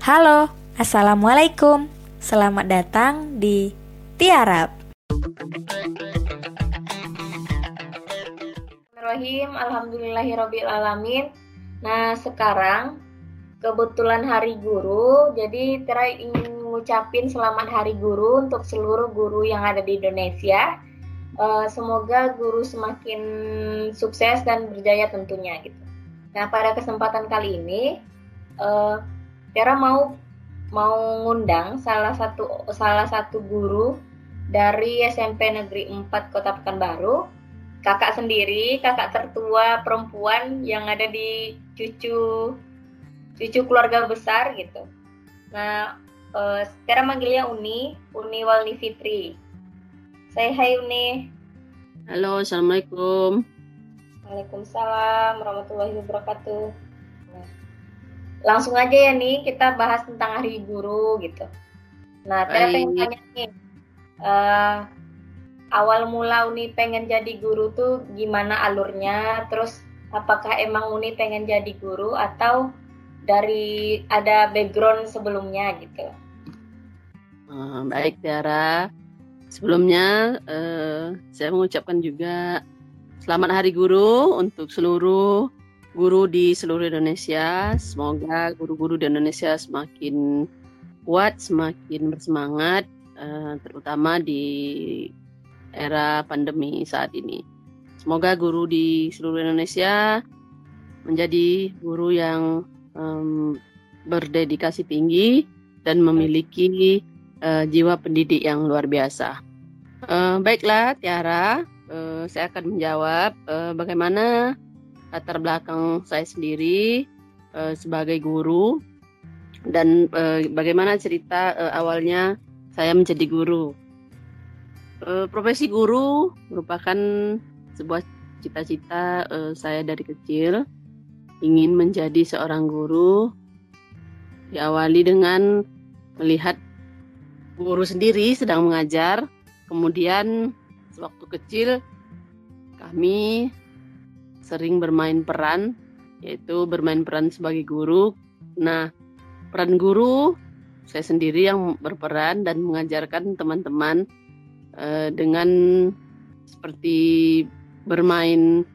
Halo, Assalamualaikum. Selamat datang di Tiarap. Bismillahirrahmanirrahim. Nah, sekarang kebetulan Hari Guru, jadi Tera ingin ngucapin selamat Hari Guru untuk seluruh guru yang ada di Indonesia. Uh, semoga guru semakin sukses dan berjaya tentunya gitu. Nah, pada kesempatan kali ini uh, Tera mau mau ngundang salah satu salah satu guru dari SMP Negeri 4 Kota Pekanbaru, kakak sendiri, kakak tertua perempuan yang ada di cucu cucu keluarga besar gitu. Nah, uh, Tera manggilnya Uni, Uni Walni Fitri. Saya hai Uni. Halo, Assalamualaikum. Waalaikumsalam warahmatullahi wabarakatuh langsung aja ya nih kita bahas tentang hari guru gitu. Nah, Tera pengen tanya nih, uh, awal mula Uni pengen jadi guru tuh gimana alurnya? Terus apakah emang Uni pengen jadi guru atau dari ada background sebelumnya gitu? Uh, baik Tiara, sebelumnya uh, saya mengucapkan juga selamat Hari Guru untuk seluruh guru di seluruh Indonesia. Semoga guru-guru di Indonesia semakin kuat, semakin bersemangat, uh, terutama di era pandemi saat ini. Semoga guru di seluruh Indonesia menjadi guru yang um, berdedikasi tinggi dan memiliki uh, jiwa pendidik yang luar biasa. Uh, baiklah, Tiara, uh, saya akan menjawab uh, bagaimana latar belakang saya sendiri uh, sebagai guru dan uh, bagaimana cerita uh, awalnya saya menjadi guru. Uh, profesi guru merupakan sebuah cita-cita uh, saya dari kecil ingin menjadi seorang guru diawali dengan melihat guru sendiri sedang mengajar kemudian sewaktu kecil kami sering bermain peran, yaitu bermain peran sebagai guru. Nah, peran guru saya sendiri yang berperan dan mengajarkan teman-teman uh, dengan seperti bermain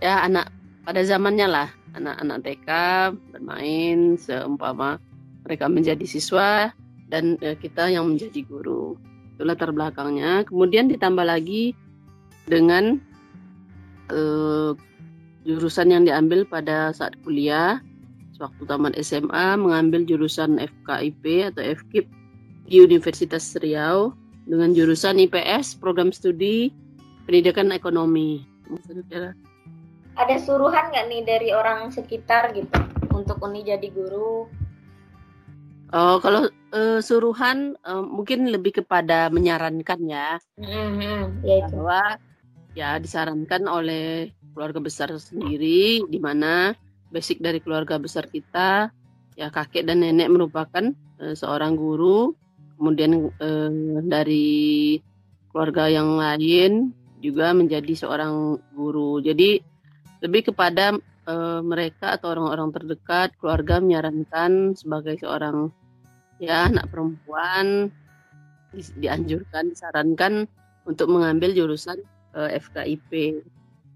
ya anak pada zamannya lah anak-anak TK bermain seumpama mereka menjadi siswa dan uh, kita yang menjadi guru itu latar belakangnya kemudian ditambah lagi dengan uh, jurusan yang diambil pada saat kuliah waktu tamat SMA mengambil jurusan FKIP atau FKIP di Universitas Riau dengan jurusan IPS program studi pendidikan ekonomi. Ada suruhan nggak nih dari orang sekitar gitu untuk Uni jadi guru? Oh, kalau uh, suruhan uh, mungkin lebih kepada menyarankan ya, mm-hmm, ya itu. bahwa ya disarankan oleh keluarga besar sendiri di mana basic dari keluarga besar kita ya kakek dan nenek merupakan uh, seorang guru. Kemudian uh, dari keluarga yang lain juga menjadi seorang guru. Jadi lebih kepada uh, mereka atau orang-orang terdekat keluarga menyarankan sebagai seorang ya anak perempuan di, dianjurkan disarankan untuk mengambil jurusan uh, eh, FKIP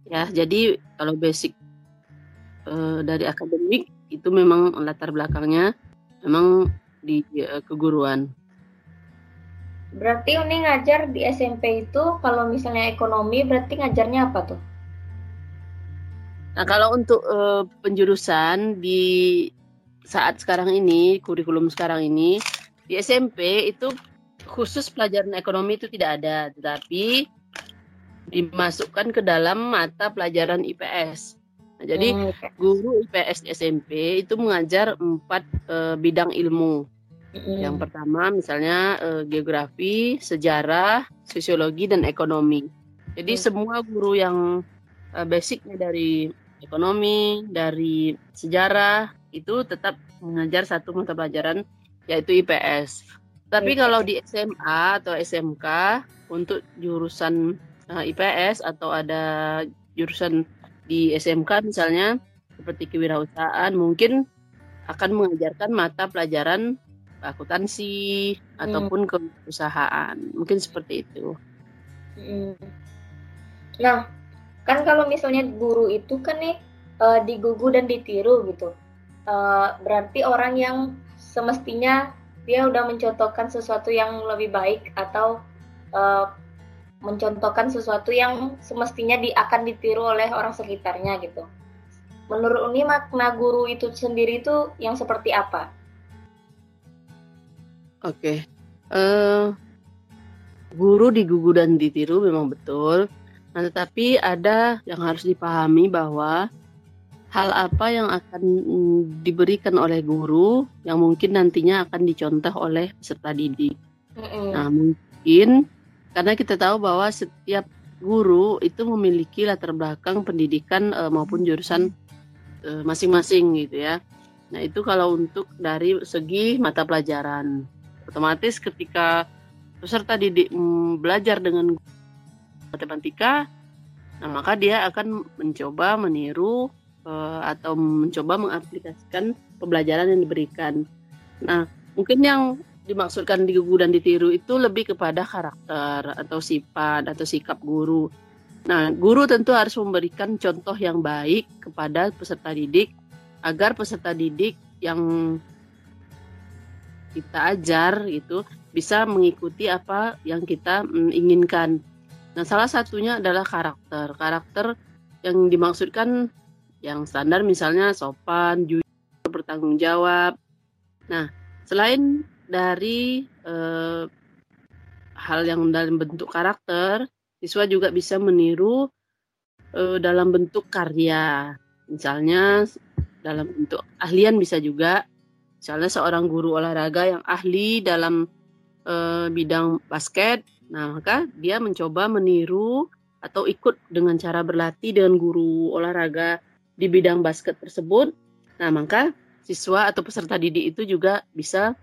ya jadi kalau basic uh, dari akademik itu memang latar belakangnya memang di uh, keguruan. Berarti Uni ngajar di SMP itu kalau misalnya ekonomi berarti ngajarnya apa tuh? Nah kalau untuk uh, penjurusan di saat sekarang ini kurikulum sekarang ini di SMP itu khusus pelajaran ekonomi itu tidak ada. Tetapi dimasukkan ke dalam mata pelajaran IPS. Nah, jadi hmm, guru IPS SMP itu mengajar empat uh, bidang ilmu. Hmm. Yang pertama misalnya uh, geografi, sejarah, sosiologi dan ekonomi. Jadi hmm. semua guru yang uh, basicnya dari ekonomi, dari sejarah itu tetap mengajar satu mata pelajaran yaitu IPS. Tapi kalau di SMA atau SMK untuk jurusan uh, eh, IPS atau ada jurusan di SMK misalnya seperti kewirausahaan mungkin akan mengajarkan mata pelajaran akuntansi hmm. ataupun keusahaan. Mungkin seperti itu. Hmm. Nah, kan kalau misalnya guru itu kan nih uh, digugu dan ditiru gitu. Uh, berarti orang yang semestinya dia udah mencontohkan sesuatu yang lebih baik atau uh, mencontohkan sesuatu yang semestinya di, akan ditiru oleh orang sekitarnya gitu. Menurut Uni makna guru itu sendiri itu yang seperti apa? Oke, okay. uh, guru digugu dan ditiru memang betul. Nah, tetapi ada yang harus dipahami bahwa hal apa yang akan mm, diberikan oleh guru yang mungkin nantinya akan dicontoh oleh peserta didik. Mm-hmm. Nah, mungkin karena kita tahu bahwa setiap guru itu memiliki latar belakang pendidikan e, maupun jurusan e, masing-masing gitu ya. Nah, itu kalau untuk dari segi mata pelajaran. Otomatis ketika peserta didik mm, belajar dengan matematika, nah maka dia akan mencoba meniru uh, atau mencoba mengaplikasikan pembelajaran yang diberikan. Nah, mungkin yang dimaksudkan digugu dan ditiru itu lebih kepada karakter atau sifat atau sikap guru. Nah, guru tentu harus memberikan contoh yang baik kepada peserta didik agar peserta didik yang kita ajar itu bisa mengikuti apa yang kita mm, inginkan. Nah, salah satunya adalah karakter. Karakter yang dimaksudkan yang standar misalnya sopan, jujur, bertanggung jawab. Nah, selain dari eh, hal yang dalam bentuk karakter, siswa juga bisa meniru eh, dalam bentuk karya. Misalnya dalam bentuk ahlian bisa juga. Misalnya seorang guru olahraga yang ahli dalam eh, bidang basket, nah maka dia mencoba meniru atau ikut dengan cara berlatih dengan guru olahraga di bidang basket tersebut. Nah, maka siswa atau peserta didik itu juga bisa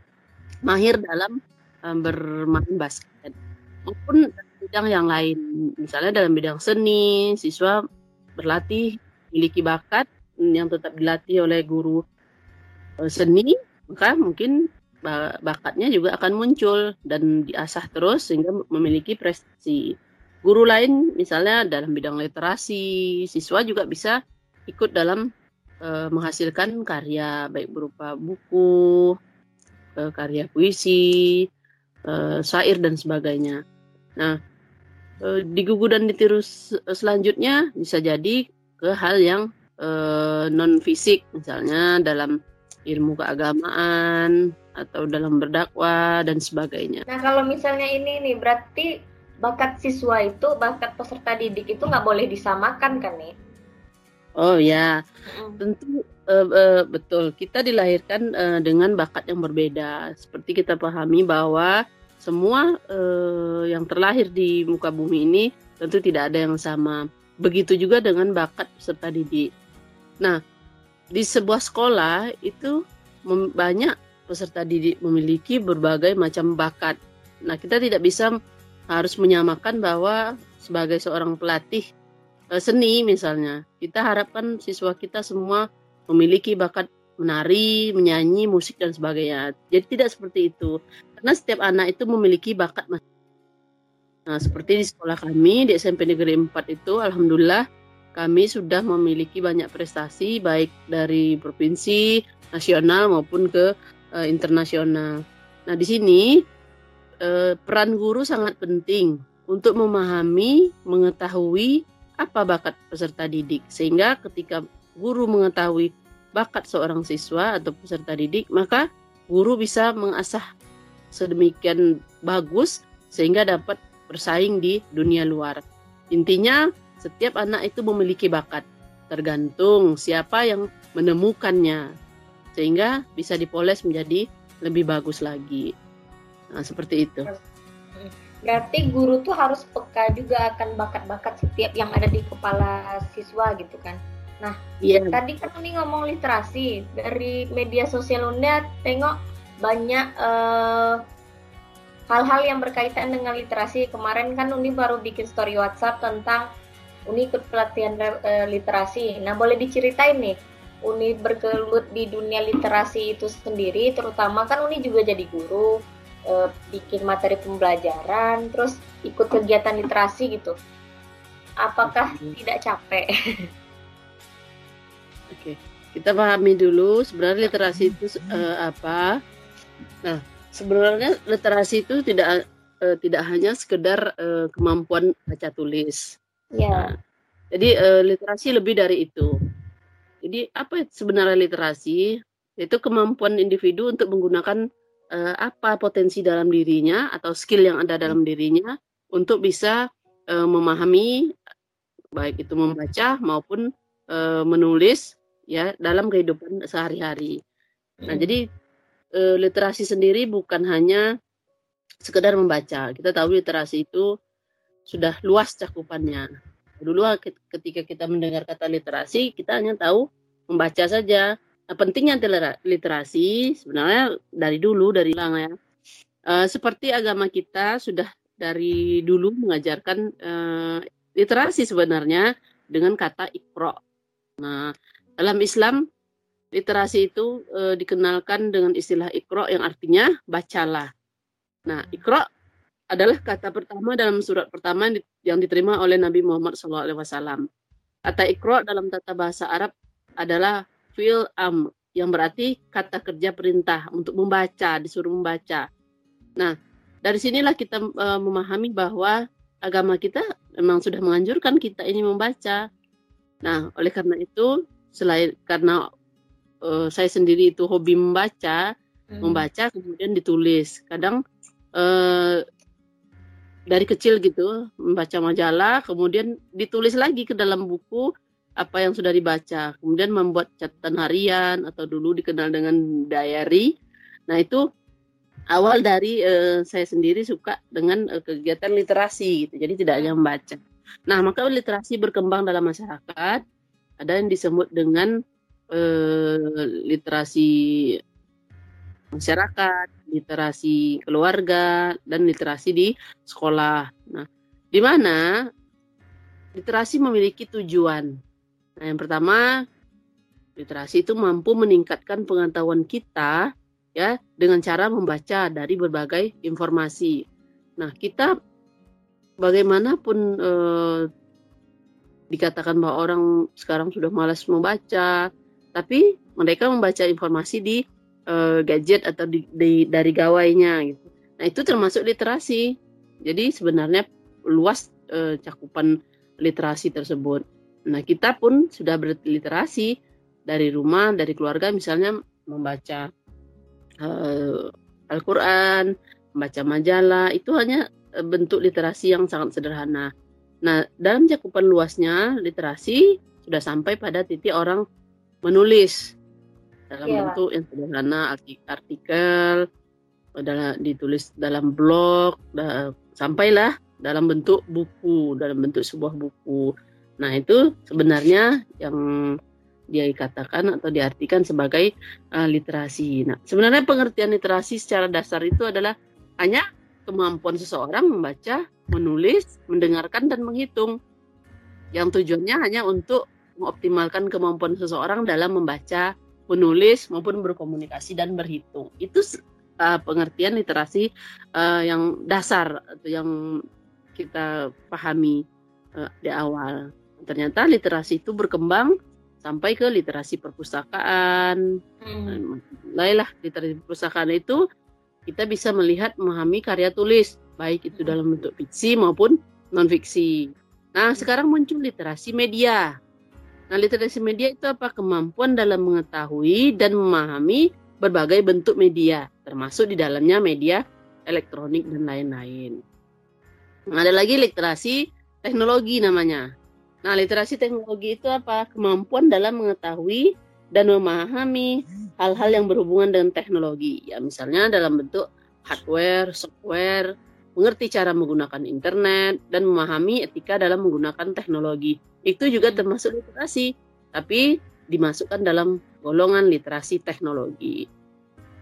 mahir dalam um, bermain basket maupun bidang yang lain. Misalnya dalam bidang seni, siswa berlatih memiliki bakat yang tetap dilatih oleh guru seni, maka mungkin bakatnya juga akan muncul dan diasah terus sehingga memiliki prestasi. Guru lain misalnya dalam bidang literasi, siswa juga bisa ikut dalam menghasilkan karya baik berupa buku, uh, karya puisi, uh, syair dan sebagainya. Nah, uh, digugu dan ditiru selanjutnya bisa jadi ke hal yang non fisik, misalnya dalam ilmu keagamaan atau dalam berdakwah dan sebagainya. Nah, kalau misalnya ini nih berarti bakat siswa itu, bakat peserta didik itu nggak boleh disamakan kan nih? Oh ya, tentu uh, uh, betul. Kita dilahirkan uh, dengan bakat yang berbeda. Seperti kita pahami bahwa semua uh, yang terlahir di muka bumi ini tentu tidak ada yang sama. Begitu juga dengan bakat peserta didik. Nah, di sebuah sekolah itu banyak peserta didik memiliki berbagai macam bakat. Nah, kita tidak bisa harus menyamakan bahwa sebagai seorang pelatih seni misalnya. Kita harapkan siswa kita semua memiliki bakat menari, menyanyi, musik dan sebagainya. Jadi tidak seperti itu. Karena setiap anak itu memiliki bakat Nah, seperti di sekolah kami di SMP Negeri 4 itu alhamdulillah kami sudah memiliki banyak prestasi baik dari provinsi, nasional maupun ke uh, internasional. Nah, di sini uh, peran guru sangat penting untuk memahami, mengetahui apa bakat peserta didik sehingga ketika guru mengetahui bakat seorang siswa atau peserta didik maka guru bisa mengasah sedemikian bagus sehingga dapat bersaing di dunia luar. Intinya setiap anak itu memiliki bakat tergantung siapa yang menemukannya sehingga bisa dipoles menjadi lebih bagus lagi. Nah, seperti itu. Berarti guru tuh harus peka juga akan bakat-bakat setiap yang ada di kepala siswa gitu kan. Nah, yeah. tadi kan ini ngomong literasi dari media sosial Unda tengok banyak eh, hal-hal yang berkaitan dengan literasi. Kemarin kan Uni baru bikin story WhatsApp tentang Uni ikut pelatihan uh, literasi. Nah, boleh diceritain nih Uni bergelut di dunia literasi itu sendiri, terutama kan Uni juga jadi guru, e, bikin materi pembelajaran, terus ikut kegiatan literasi gitu. Apakah hmm. tidak capek? Oke, kita pahami dulu sebenarnya literasi itu uh, apa. Nah, sebenarnya literasi itu tidak uh, tidak hanya sekedar uh, kemampuan baca tulis. Ya. Nah, jadi uh, literasi lebih dari itu. Jadi apa sebenarnya literasi? Itu kemampuan individu untuk menggunakan uh, apa potensi dalam dirinya atau skill yang ada dalam dirinya untuk bisa uh, memahami baik itu membaca maupun uh, menulis ya dalam kehidupan sehari-hari. Nah, hmm. jadi uh, literasi sendiri bukan hanya sekedar membaca. Kita tahu literasi itu sudah luas cakupannya. Dulu ketika kita mendengar kata literasi, kita hanya tahu membaca saja. Nah, pentingnya literasi sebenarnya dari dulu dari lama ya. Uh, seperti agama kita sudah dari dulu mengajarkan uh, literasi sebenarnya dengan kata ikro. Nah, dalam Islam literasi itu uh, dikenalkan dengan istilah ikro yang artinya bacalah. Nah, Iqra adalah kata pertama dalam surat pertama yang diterima oleh Nabi Muhammad SAW. Kata Iqra dalam tata bahasa Arab adalah fil am yang berarti kata kerja perintah untuk membaca, disuruh membaca. Nah, dari sinilah kita uh, memahami bahwa agama kita memang sudah menganjurkan kita ini membaca. Nah, oleh karena itu, selain karena uh, saya sendiri itu hobi membaca, hmm. membaca kemudian ditulis. Kadang uh, dari kecil gitu membaca majalah, kemudian ditulis lagi ke dalam buku apa yang sudah dibaca, kemudian membuat catatan harian atau dulu dikenal dengan diary. Nah itu awal dari uh, saya sendiri suka dengan uh, kegiatan literasi gitu, jadi tidak hanya membaca. Nah maka literasi berkembang dalam masyarakat, ada yang disebut dengan uh, literasi masyarakat, literasi keluarga, dan literasi di sekolah. Nah, di mana literasi memiliki tujuan. Nah, yang pertama, literasi itu mampu meningkatkan pengetahuan kita ya dengan cara membaca dari berbagai informasi. Nah, kita bagaimanapun eh, dikatakan bahwa orang sekarang sudah malas membaca, tapi mereka membaca informasi di uh, gadget atau di, di, dari gawainya gitu. Nah itu termasuk literasi. Jadi sebenarnya luas uh, cakupan literasi tersebut. Nah kita pun sudah berliterasi dari rumah, dari keluarga misalnya membaca uh, Al-Quran, membaca majalah, itu hanya bentuk literasi yang sangat sederhana. Nah dalam cakupan luasnya literasi sudah sampai pada titik orang menulis dalam yeah. bentuk yang sederhana artikel adalah ditulis dalam blog sampailah dalam bentuk buku dalam bentuk sebuah buku nah itu sebenarnya yang dia dikatakan atau diartikan sebagai uh, literasi nah sebenarnya pengertian literasi secara dasar itu adalah hanya kemampuan seseorang membaca menulis mendengarkan dan menghitung yang tujuannya hanya untuk mengoptimalkan kemampuan seseorang dalam membaca menulis maupun berkomunikasi dan berhitung. Itu uh, pengertian literasi uh, yang dasar atau yang kita pahami uh, di awal. Ternyata literasi itu berkembang sampai ke literasi perpustakaan. Hmm. Lailah literasi perpustakaan itu kita bisa melihat memahami karya tulis baik itu dalam bentuk fiksi maupun non fiksi. Nah, sekarang muncul literasi media. Nah, literasi media itu apa? Kemampuan dalam mengetahui dan memahami berbagai bentuk media, termasuk di dalamnya media elektronik dan lain-lain. Nah, ada lagi literasi teknologi namanya. Nah, literasi teknologi itu apa? Kemampuan dalam mengetahui dan memahami hal-hal yang berhubungan dengan teknologi. Ya, misalnya dalam bentuk hardware, software, mengerti cara menggunakan internet, dan memahami etika dalam menggunakan teknologi itu juga termasuk literasi, tapi dimasukkan dalam golongan literasi teknologi.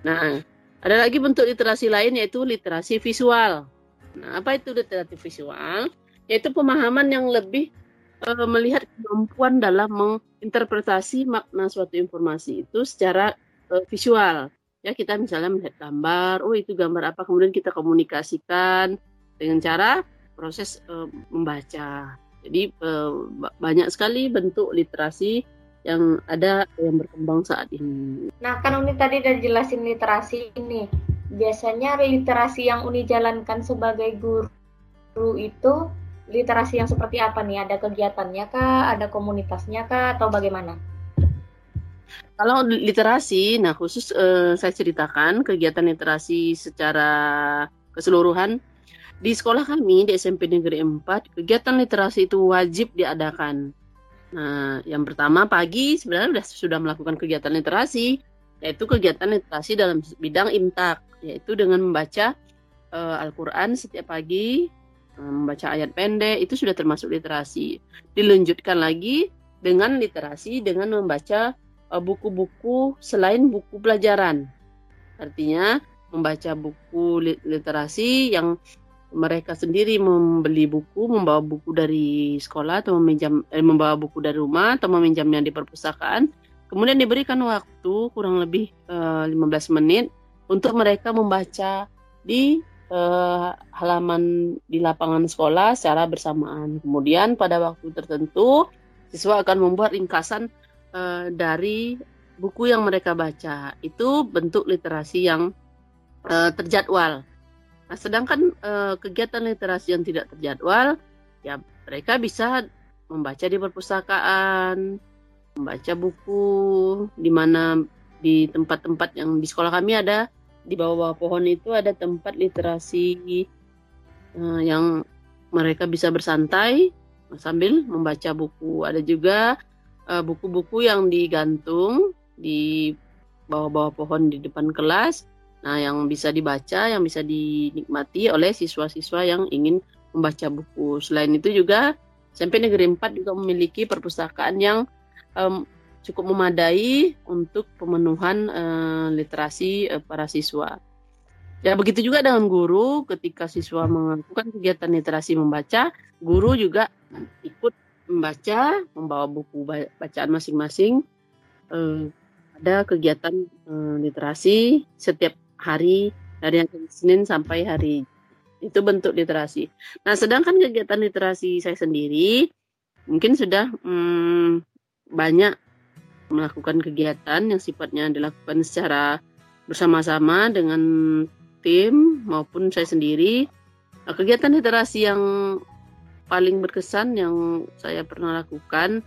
Nah, ada lagi bentuk literasi lain yaitu literasi visual. Nah, apa itu literasi visual? Yaitu pemahaman yang lebih uh, melihat kemampuan dalam menginterpretasi makna suatu informasi itu secara uh, visual. Ya, kita misalnya melihat gambar, oh itu gambar apa, kemudian kita komunikasikan dengan cara proses uh, membaca. Jadi uh, banyak sekali bentuk literasi yang ada yang berkembang saat ini. Nah, kan Uni tadi udah jelasin literasi ini. Biasanya literasi yang Uni jalankan sebagai guru itu literasi yang seperti apa nih? Ada kegiatannya kah? Ada komunitasnya kah? Atau bagaimana? Kalau literasi, nah khusus eh, saya ceritakan kegiatan literasi secara keseluruhan di sekolah kami di SMP Negeri 4 kegiatan literasi itu wajib diadakan. Nah, yang pertama pagi sebenarnya sudah sudah melakukan kegiatan literasi yaitu kegiatan literasi dalam bidang imtak yaitu dengan membaca uh, Al-Qur'an setiap pagi membaca ayat pendek itu sudah termasuk literasi. Dilanjutkan lagi dengan literasi dengan membaca eh, buku-buku selain buku pelajaran. Artinya membaca buku literasi yang mereka sendiri membeli buku, membawa buku dari sekolah atau meminjam eh, membawa buku dari rumah atau meminjamnya di perpustakaan. Kemudian diberikan waktu kurang lebih eh, 15 menit untuk mereka membaca di eh, halaman di lapangan sekolah secara bersamaan. Kemudian pada waktu tertentu siswa akan membuat ringkasan eh, dari buku yang mereka baca. Itu bentuk literasi yang eh, terjadwal. Nah, sedangkan eh, kegiatan literasi yang tidak terjadwal, ya mereka bisa membaca di perpustakaan, membaca buku di mana di tempat-tempat yang di sekolah kami ada di bawah-bawah pohon itu ada tempat literasi uh, yang mereka bisa bersantai sambil membaca buku. Ada juga eh, buku-buku uh, yang digantung di bawah-bawah pohon di depan kelas. Nah, yang bisa dibaca, yang bisa dinikmati oleh siswa-siswa yang ingin membaca buku. Selain itu juga SMP Negeri 4 juga memiliki perpustakaan yang um, cukup memadai untuk pemenuhan uh, literasi uh, para siswa. Ya begitu juga dengan guru ketika siswa melakukan kegiatan literasi membaca, guru juga ikut membaca, membawa buku bacaan masing-masing. Uh, ada kegiatan literasi setiap hari dari yang Senin sampai hari itu bentuk literasi. Nah, sedangkan kegiatan literasi saya sendiri mungkin sudah hmm, banyak melakukan kegiatan yang sifatnya dilakukan secara bersama-sama dengan tim maupun saya sendiri. Nah, kegiatan literasi yang paling berkesan yang saya pernah lakukan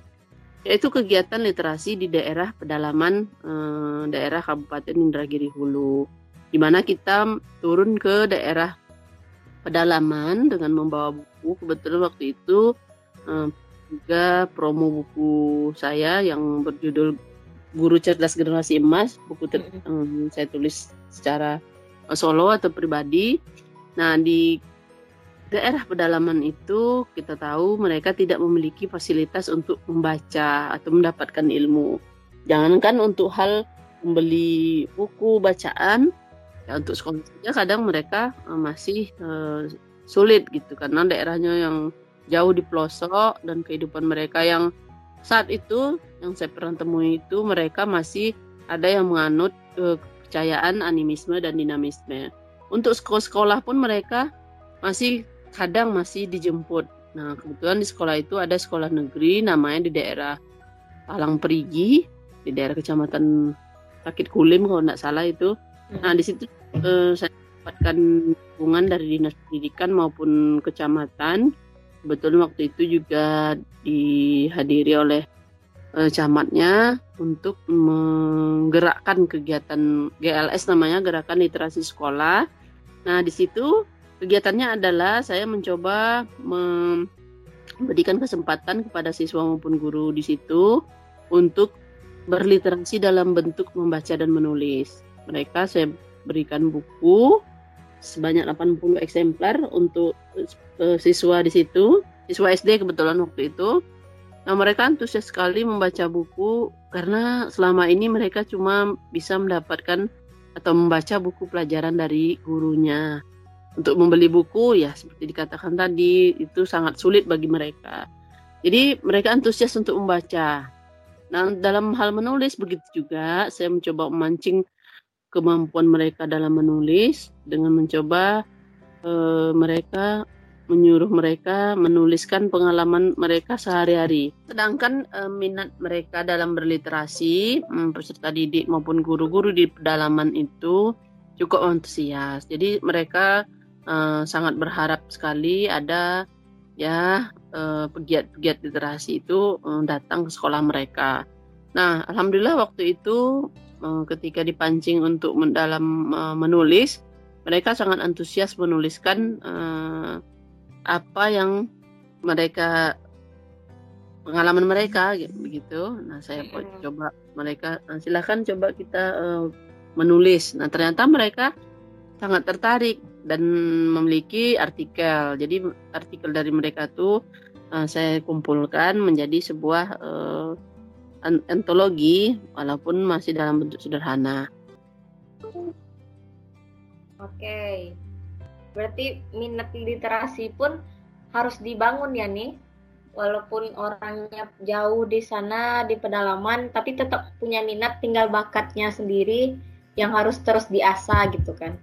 yaitu kegiatan literasi di daerah pedalaman eh, daerah Kabupaten Indragiri Hulu di mana kita turun ke daerah pedalaman dengan membawa buku kebetulan waktu itu eh, juga promo buku saya yang berjudul Guru Cerdas Generasi Emas, buku ter mm -hmm. um, saya tulis secara solo atau pribadi. Nah, di daerah pedalaman itu kita tahu mereka tidak memiliki fasilitas untuk membaca atau mendapatkan ilmu. Jangankan untuk hal membeli buku bacaan, ya untuk sekolah saja kadang mereka uh, masih uh, sulit gitu karena daerahnya yang jauh di pelosok dan kehidupan mereka yang saat itu yang saya pernah temui itu mereka masih ada yang menganut uh, kepercayaan animisme dan dinamisme. Untuk sekolah-sekolah pun mereka masih kadang masih dijemput. Nah, kebetulan di sekolah itu ada sekolah negeri namanya di daerah Palang Perigi, di daerah Kecamatan Rakit Kulim kalau tidak salah itu. Nah, di situ uh, saya dapatkan dukungan dari dinas pendidikan maupun kecamatan kebetulan waktu itu juga dihadiri oleh uh, camatnya untuk menggerakkan kegiatan GLS namanya gerakan literasi sekolah. Nah di situ kegiatannya adalah saya mencoba memberikan kesempatan kepada siswa maupun guru di situ untuk berliterasi dalam bentuk membaca dan menulis. Mereka saya berikan buku sebanyak 80 eksemplar untuk uh, siswa di situ, siswa SD kebetulan waktu itu. Nah, mereka antusias sekali membaca buku karena selama ini mereka cuma bisa mendapatkan atau membaca buku pelajaran dari gurunya. Untuk membeli buku ya seperti dikatakan tadi itu sangat sulit bagi mereka. Jadi mereka antusias untuk membaca. Nah, dalam hal menulis begitu juga saya mencoba memancing kemampuan mereka dalam menulis dengan mencoba uh, mereka menyuruh mereka menuliskan pengalaman mereka sehari-hari. Sedangkan uh, minat mereka dalam berliterasi, um, peserta didik maupun guru-guru di pedalaman itu cukup antusias. Jadi mereka uh, sangat berharap sekali ada ya pegiat-pegiat literasi itu datang ke sekolah mereka. Nah, alhamdulillah waktu itu ketika dipancing untuk dalam menulis, mereka sangat antusias menuliskan apa yang mereka pengalaman mereka begitu. Nah, saya coba mereka nah, silakan coba kita menulis. Nah, ternyata mereka sangat tertarik dan memiliki artikel. Jadi artikel dari mereka tuh uh, saya kumpulkan menjadi sebuah uh, antologi walaupun masih dalam bentuk sederhana. Oke. Berarti minat literasi pun harus dibangun ya nih. Walaupun orangnya jauh di sana di pedalaman tapi tetap punya minat tinggal bakatnya sendiri yang harus terus diasah gitu kan.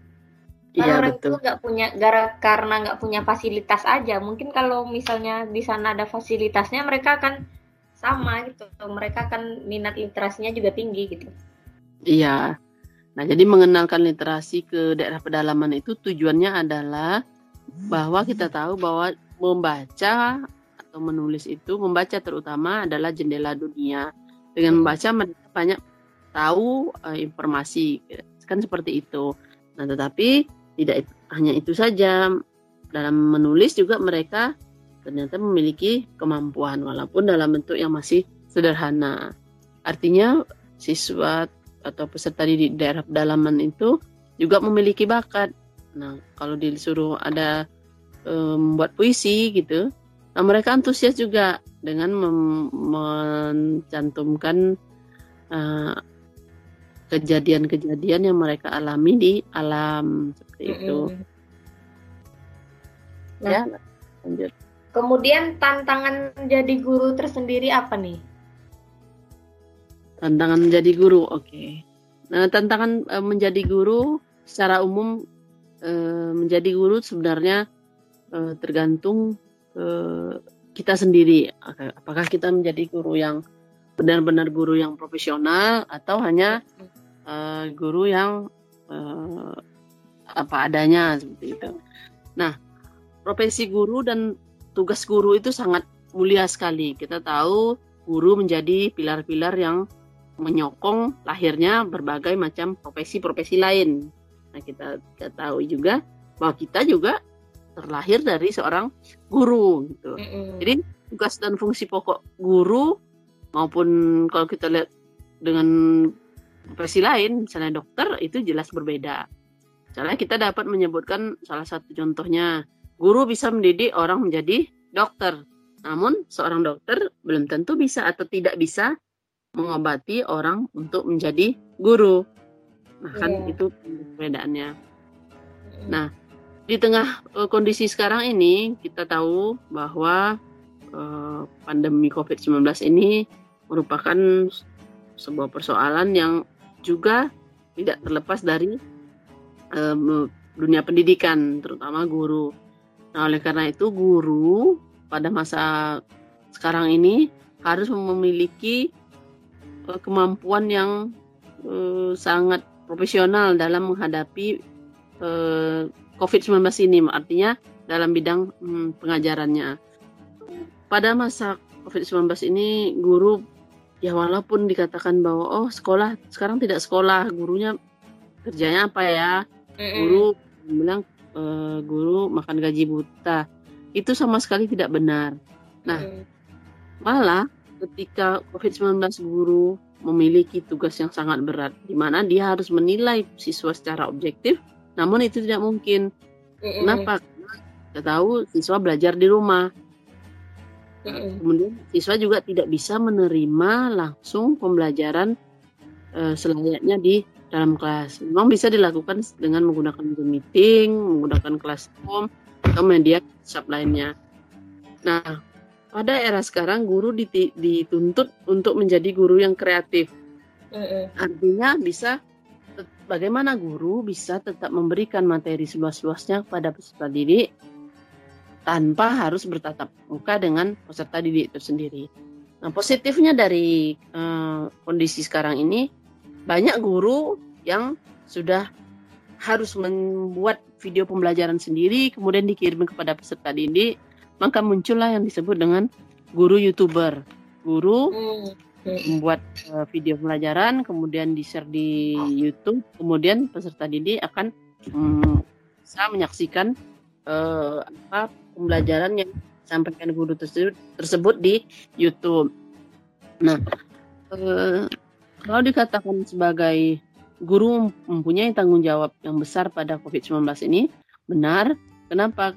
Karena iya, orang betul. itu nggak punya gara karena nggak punya fasilitas aja. Mungkin kalau misalnya di sana ada fasilitasnya, mereka akan sama gitu. Mereka akan minat literasinya juga tinggi gitu. Iya. Nah, jadi mengenalkan literasi ke daerah pedalaman itu tujuannya adalah bahwa kita tahu bahwa membaca atau menulis itu membaca terutama adalah jendela dunia. Dengan membaca banyak tahu uh, informasi kan seperti itu. Nah, tetapi tidak hanya itu saja, dalam menulis juga mereka ternyata memiliki kemampuan walaupun dalam bentuk yang masih sederhana. Artinya siswa atau peserta di daerah pedalaman itu juga memiliki bakat. Nah, kalau disuruh ada membuat puisi gitu, nah mereka antusias juga dengan mencantumkan uh, kejadian-kejadian yang mereka alami di alam seperti mm -hmm. itu. Nah, ya, lanjut. Kemudian tantangan menjadi guru tersendiri apa nih? Tantangan menjadi guru, oke. Okay. Nah, tantangan e, menjadi guru secara umum e, menjadi guru sebenarnya e, tergantung e, kita sendiri. Apakah kita menjadi guru yang benar-benar guru yang profesional atau hanya uh, guru yang uh, apa adanya seperti itu. Nah, profesi guru dan tugas guru itu sangat mulia sekali. Kita tahu guru menjadi pilar-pilar yang menyokong lahirnya berbagai macam profesi-profesi lain. Nah, kita, tahu juga bahwa kita juga terlahir dari seorang guru gitu. Mm -hmm. Jadi tugas dan fungsi pokok guru maupun kalau kita lihat dengan profesi lain, misalnya dokter, itu jelas berbeda. Misalnya kita dapat menyebutkan salah satu contohnya, guru bisa mendidik orang menjadi dokter. Namun seorang dokter belum tentu bisa atau tidak bisa mengobati orang untuk menjadi guru. Nah, kan yeah. itu perbedaannya. Nah, di tengah uh, kondisi sekarang ini kita tahu bahwa uh, pandemi COVID-19 ini merupakan sebuah persoalan yang juga tidak terlepas dari um, dunia pendidikan, terutama guru. Nah, oleh karena itu guru pada masa sekarang ini harus memiliki uh, kemampuan yang uh, sangat profesional dalam menghadapi uh, COVID-19 ini, artinya dalam bidang um, pengajarannya. Pada masa COVID-19 ini guru ya walaupun dikatakan bahwa oh sekolah sekarang tidak sekolah gurunya kerjanya apa ya guru bilang e, guru makan gaji buta. Itu sama sekali tidak benar. Nah malah ketika covid-19 guru memiliki tugas yang sangat berat di mana dia harus menilai siswa secara objektif namun itu tidak mungkin. Kenapa? Karena kita tahu siswa belajar di rumah. Kemudian siswa juga tidak bisa menerima langsung pembelajaran uh, selayaknya di dalam kelas. Memang bisa dilakukan dengan menggunakan Zoom meeting, menggunakan Classroom atau media WhatsApp lainnya. Nah, pada era sekarang guru dituntut untuk menjadi guru yang kreatif. Artinya bisa bagaimana guru bisa tetap memberikan materi seluas-luasnya kepada peserta didik tanpa harus bertatap muka dengan peserta didik itu sendiri. Nah, positifnya dari uh, kondisi sekarang ini banyak guru yang sudah harus membuat video pembelajaran sendiri kemudian dikirim kepada peserta didik maka muncullah yang disebut dengan guru youtuber. Guru hmm. membuat uh, video pelajaran kemudian di share di YouTube kemudian peserta didik akan um, bisa menyaksikan uh, apa pembelajaran yang disampaikan guru tersebut tersebut di YouTube. Nah uh, kalau dikatakan sebagai guru mempunyai tanggung jawab yang besar pada COVID-19 ini benar kenapa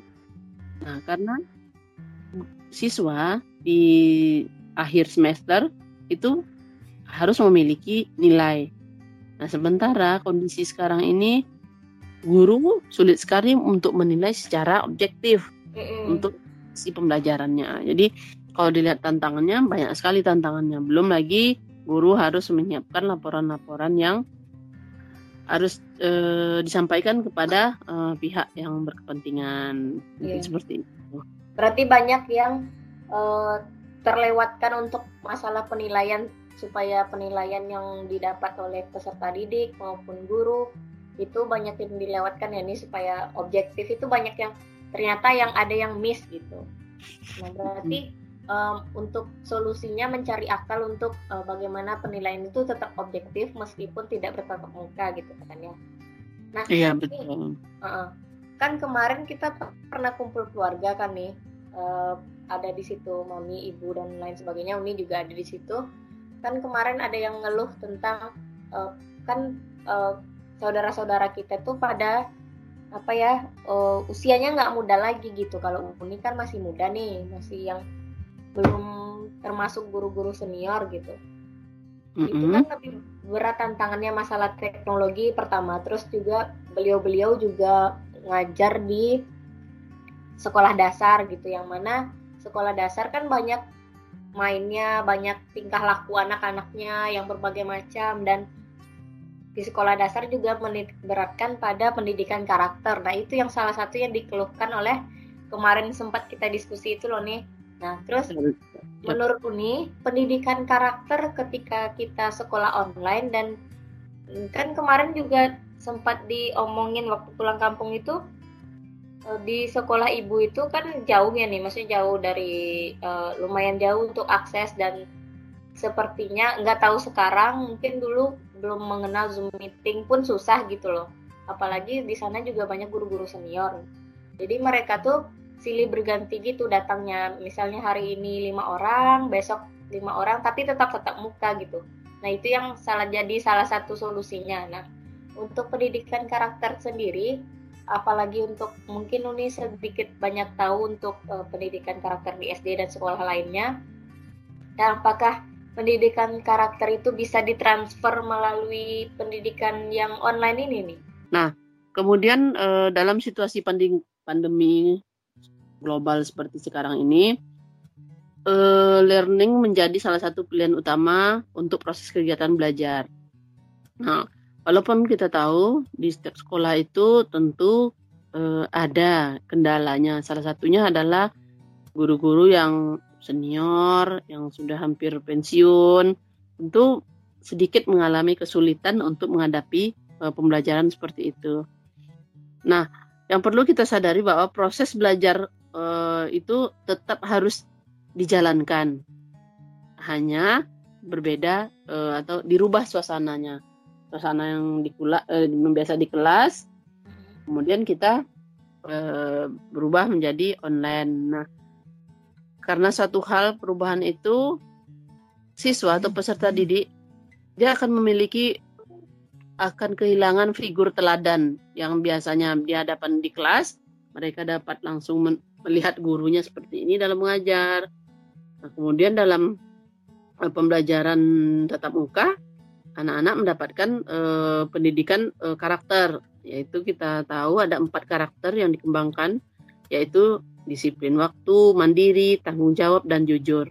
nah karena siswa di akhir semester itu harus memiliki nilai. Nah, sementara kondisi sekarang ini guru sulit sekali untuk menilai secara objektif mm untuk si pembelajarannya. Jadi kalau dilihat tantangannya banyak sekali tantangannya. Belum lagi guru harus menyiapkan laporan-laporan yang harus e, disampaikan kepada e, pihak yang berkepentingan yeah. seperti itu. Berarti banyak yang uh, terlewatkan untuk masalah penilaian supaya penilaian yang didapat oleh peserta didik maupun guru itu banyak yang dilewatkan ya nih supaya objektif itu banyak yang ternyata yang ada yang miss gitu. Nah berarti um, untuk solusinya mencari akal untuk uh, bagaimana penilaian itu tetap objektif meskipun tidak bertatap muka gitu kan ya. Nah, iya betul. uh, kan kemarin kita pernah kumpul keluarga kan nih uh, ada di situ mami ibu dan lain sebagainya uni juga ada di situ kan kemarin ada yang ngeluh tentang uh, kan uh, saudara-saudara kita tuh pada apa ya uh, usianya nggak muda lagi gitu kalau uni kan masih muda nih masih yang belum termasuk guru-guru senior gitu mm-hmm. itu kan lebih berat tantangannya masalah teknologi pertama terus juga beliau-beliau juga ngajar di sekolah dasar gitu yang mana sekolah dasar kan banyak mainnya banyak tingkah laku anak-anaknya yang berbagai macam dan di sekolah dasar juga beratkan pada pendidikan karakter nah itu yang salah satu yang dikeluhkan oleh kemarin sempat kita diskusi itu loh nih nah terus menurut Uni pendidikan karakter ketika kita sekolah online dan kan kemarin juga sempat diomongin waktu pulang kampung itu eh, di sekolah ibu itu kan jauh ya nih, maksudnya jauh dari uh, lumayan jauh untuk akses dan sepertinya nggak tahu sekarang mungkin dulu belum mengenal zoom meeting pun susah gitu loh. Apalagi di sana juga banyak guru-guru senior. Jadi mereka tuh silih berganti gitu datangnya. Misalnya hari ini lima orang, besok lima orang, tapi tetap tetap muka gitu. Nah itu yang salah jadi salah satu solusinya. Nah untuk pendidikan karakter sendiri apalagi untuk mungkin Uni sedikit banyak tahu untuk uh, pendidikan karakter di SD dan sekolah lainnya dan apakah pendidikan karakter itu bisa ditransfer melalui pendidikan yang online ini nih nah kemudian uh, dalam situasi pandemi, pandemi global seperti sekarang ini uh, learning menjadi salah satu pilihan utama untuk proses kegiatan belajar nah walaupun kita tahu di setiap sekolah itu tentu eh, ada kendalanya. Salah satunya adalah guru-guru yang senior, yang sudah hampir pensiun, tentu sedikit mengalami kesulitan untuk menghadapi eh, pembelajaran seperti itu. Nah, yang perlu kita sadari bahwa proses belajar eh, itu tetap harus dijalankan. Hanya berbeda eh, atau dirubah suasananya suasana yang di eh, biasa di kelas kemudian kita eh, berubah menjadi online nah karena satu hal perubahan itu siswa atau peserta didik dia akan memiliki akan kehilangan figur teladan yang biasanya di hadapan di kelas mereka dapat langsung melihat gurunya seperti ini dalam mengajar. Nah, kemudian dalam eh, pembelajaran tatap muka anak-anak mendapatkan uh, pendidikan uh, karakter. Yaitu kita tahu ada empat karakter yang dikembangkan yaitu disiplin waktu, mandiri, tanggung jawab, dan jujur.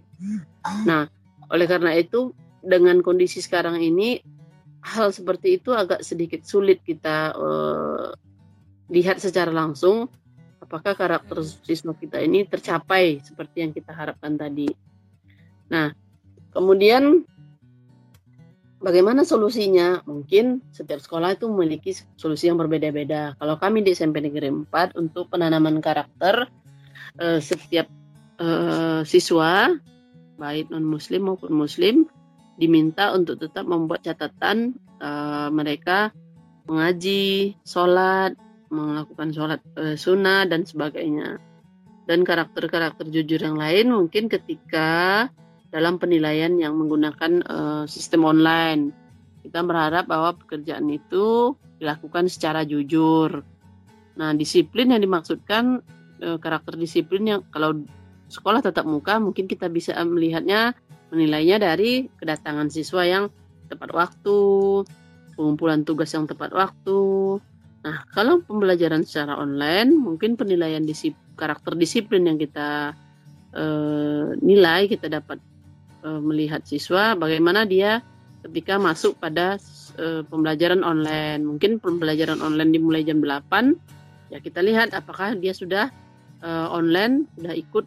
Nah, oleh karena itu, dengan kondisi sekarang ini, hal seperti itu agak sedikit sulit kita uh, lihat secara langsung apakah karakter siswa kita ini tercapai seperti yang kita harapkan tadi. Nah, kemudian bagaimana solusinya? Mungkin setiap sekolah itu memiliki solusi yang berbeda-beda. Kalau kami di SMP Negeri 4 untuk penanaman karakter eh, setiap eh, siswa baik non muslim maupun muslim diminta untuk tetap membuat catatan eh, mereka mengaji, sholat, melakukan sholat eh, sunnah dan sebagainya. Dan karakter-karakter jujur yang lain mungkin ketika dalam penilaian yang menggunakan uh, sistem online. Kita berharap bahwa pekerjaan itu dilakukan secara jujur. Nah, disiplin yang dimaksudkan uh, karakter disiplin yang kalau sekolah tatap muka mungkin kita bisa melihatnya menilainya dari kedatangan siswa yang tepat waktu, pengumpulan tugas yang tepat waktu. Nah, kalau pembelajaran secara online, mungkin penilaian disip, karakter disiplin yang kita uh, nilai kita dapat uh, melihat siswa bagaimana dia ketika masuk pada uh, pembelajaran online. Mungkin pembelajaran online dimulai jam 8, ya kita lihat apakah dia sudah uh, online, sudah ikut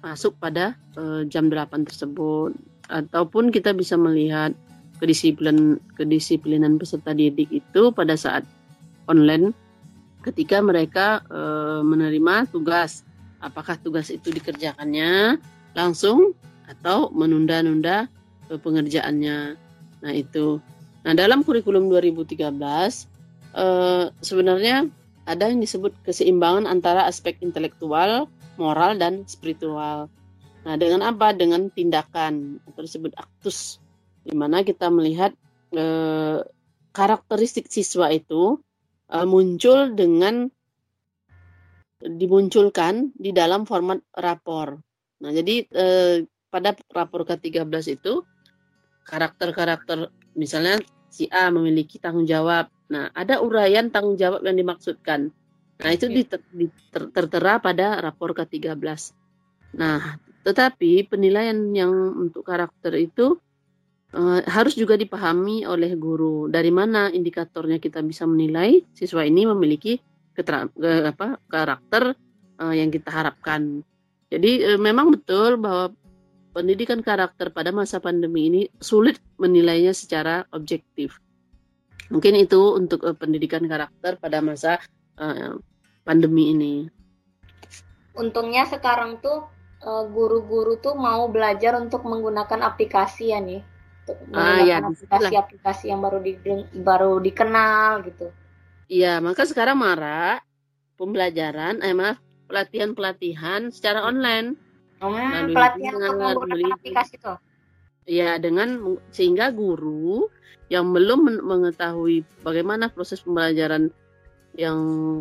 masuk pada uh, jam 8 tersebut. Ataupun kita bisa melihat kedisiplin kedisiplinan peserta didik itu pada saat online ketika mereka uh, menerima tugas. Apakah tugas itu dikerjakannya langsung atau menunda-nunda pengerjaannya. Nah, itu. Nah, dalam kurikulum 2013 eh, sebenarnya ada yang disebut keseimbangan antara aspek intelektual, moral dan spiritual. Nah, dengan apa? Dengan tindakan atau disebut aktus di mana kita melihat eh, karakteristik siswa itu eh, muncul dengan dimunculkan di dalam format rapor. Nah, jadi eh, pada rapor ke-13 itu karakter-karakter misalnya si A memiliki tanggung jawab. Nah, ada uraian tanggung jawab yang dimaksudkan. Nah, itu diter, diter, tertera pada rapor ke-13. Nah, tetapi penilaian yang untuk karakter itu uh, harus juga dipahami oleh guru. Dari mana indikatornya kita bisa menilai siswa ini memiliki keter, apa, karakter uh, yang kita harapkan. Jadi uh, memang betul bahwa pendidikan karakter pada masa pandemi ini sulit menilainya secara objektif. Mungkin itu untuk uh, pendidikan karakter pada masa uh, pandemi ini. Untungnya sekarang tuh eh, guru-guru uh, tuh mau belajar untuk menggunakan aplikasi ya nih. Untuk ah, ya, aplikasi-aplikasi yang baru di, baru dikenal gitu. Iya, maka sekarang marah pembelajaran, eh maaf, pelatihan-pelatihan secara online Oh, pelatihan untuk menggunakan aplikasi itu. Ya, dengan sehingga guru yang belum mengetahui bagaimana proses pembelajaran yang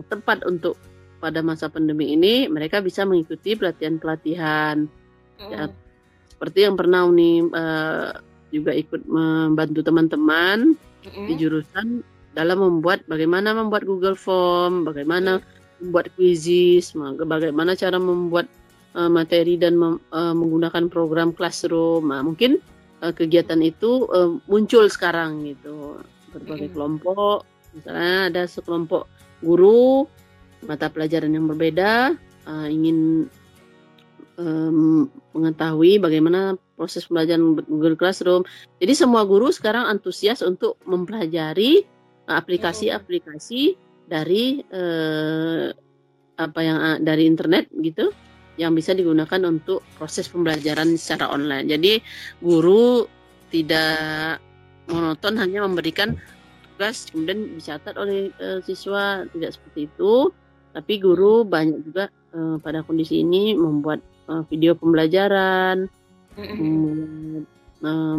tepat untuk pada masa pandemi ini, mereka bisa mengikuti pelatihan-pelatihan. Mm. Ya, seperti yang pernah Uni uh, juga ikut membantu teman-teman mm. di jurusan dalam membuat bagaimana membuat Google Form, bagaimana mm. membuat quizzes, bagaimana cara membuat uh, materi dan mem, uh, menggunakan program classroom. Nah, mungkin uh, kegiatan itu uh, muncul sekarang gitu berbagai kelompok. Misalnya ada sekelompok guru mata pelajaran yang berbeda uh, ingin um, mengetahui bagaimana proses pembelajaran Google Classroom. Jadi semua guru sekarang antusias untuk mempelajari aplikasi-aplikasi dari uh, apa yang uh, dari internet gitu yang bisa digunakan untuk proses pembelajaran secara online. Jadi guru tidak monoton hanya memberikan tugas kemudian dicatat oleh uh, siswa tidak seperti itu, tapi guru banyak juga uh, pada kondisi ini membuat uh, video pembelajaran,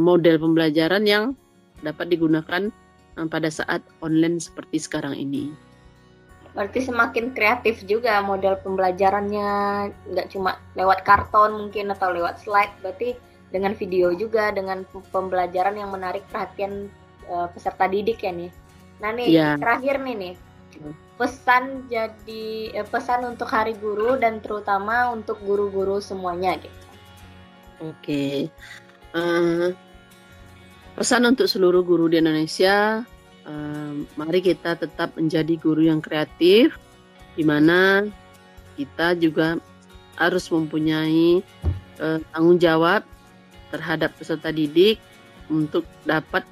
model pembelajaran yang dapat digunakan uh, pada saat online seperti sekarang ini. Berarti semakin kreatif juga model pembelajarannya, nggak cuma lewat karton mungkin atau lewat slide, berarti dengan video juga, dengan pembelajaran yang menarik perhatian uh, peserta didik ya nih. Nah nih yeah. terakhir nih nih, pesan jadi eh, pesan untuk Hari Guru dan terutama untuk guru-guru semuanya gitu. Oke. Uh, pesan untuk seluruh guru di Indonesia, uh, mari kita tetap menjadi guru yang kreatif, di mana kita juga harus mempunyai uh, tanggung jawab terhadap peserta didik untuk dapat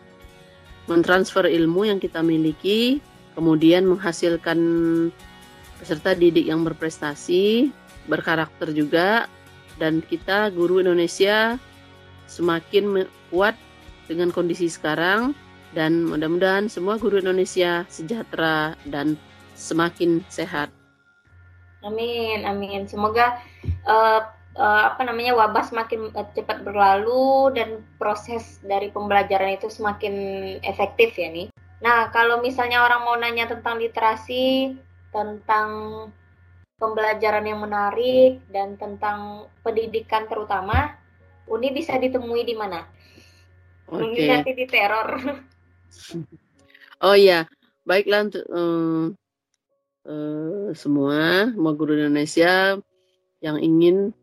mentransfer ilmu yang kita miliki, kemudian menghasilkan peserta didik yang berprestasi, berkarakter juga, dan kita guru Indonesia semakin kuat dengan kondisi sekarang dan mudah-mudahan semua guru Indonesia sejahtera dan semakin sehat. Amin, amin. Semoga uh, uh, apa namanya wabah semakin uh, cepat berlalu dan proses dari pembelajaran itu semakin efektif ya nih. Nah, kalau misalnya orang mau nanya tentang literasi, tentang pembelajaran yang menarik dan tentang pendidikan terutama, Uni bisa ditemui di mana? Oke. Okay. Nanti di teror. Oh iya, baiklah untuk um, uh, semua, mau guru Indonesia yang ingin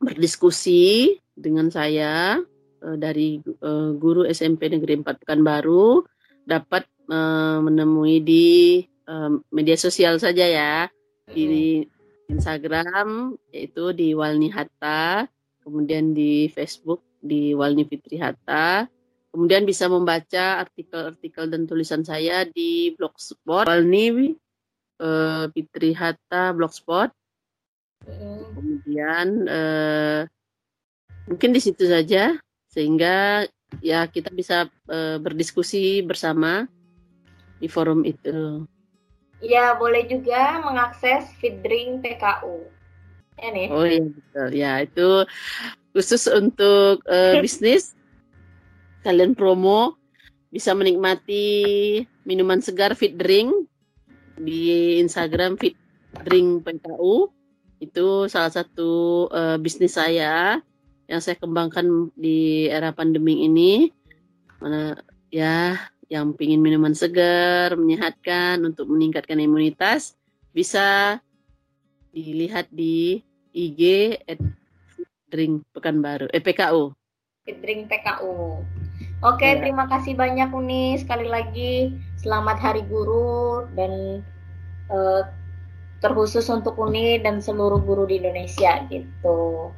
berdiskusi dengan saya uh, dari uh, guru SMP Negeri 4 Pekanbaru dapat uh, menemui di uh, media sosial saja ya di Instagram yaitu di Walni Hatta kemudian di Facebook di Walni Fitri Hatta. Kemudian bisa membaca artikel-artikel dan tulisan saya di blogspot Walni uh, Fitri Hatta blogspot. Kemudian eh, mungkin di situ saja sehingga ya kita bisa eh, berdiskusi bersama di forum itu. Ya, boleh juga mengakses Feedring PKU. Ya nih. Oh iya betul. Ya, itu khusus untuk uh, bisnis kalian promo bisa menikmati minuman segar Fit Drink di Instagram Fit Drink PKU itu salah satu uh, bisnis saya yang saya kembangkan di era pandemi ini. Mana ya yang pingin minuman segar, menyehatkan untuk meningkatkan imunitas bisa dilihat di IG at Drink Pekanbaru, eh PKU. Drink PKU. Oke, ya. terima kasih banyak Uni sekali lagi. Selamat Hari Guru dan uh, terkhusus untuk Uni dan seluruh guru di Indonesia gitu.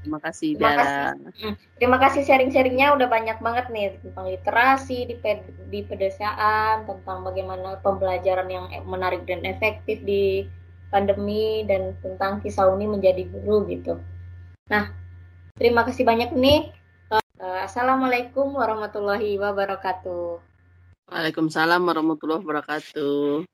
Terima kasih, Terima kasih. Hmm, terima kasih sharing-sharingnya udah banyak banget nih tentang literasi di ped di pedesaan, tentang bagaimana pembelajaran yang menarik dan efektif di pandemi dan tentang kisah Uni menjadi guru gitu. Nah, terima kasih banyak nih. Assalamualaikum warahmatullahi wabarakatuh. Waalaikumsalam warahmatullahi wabarakatuh.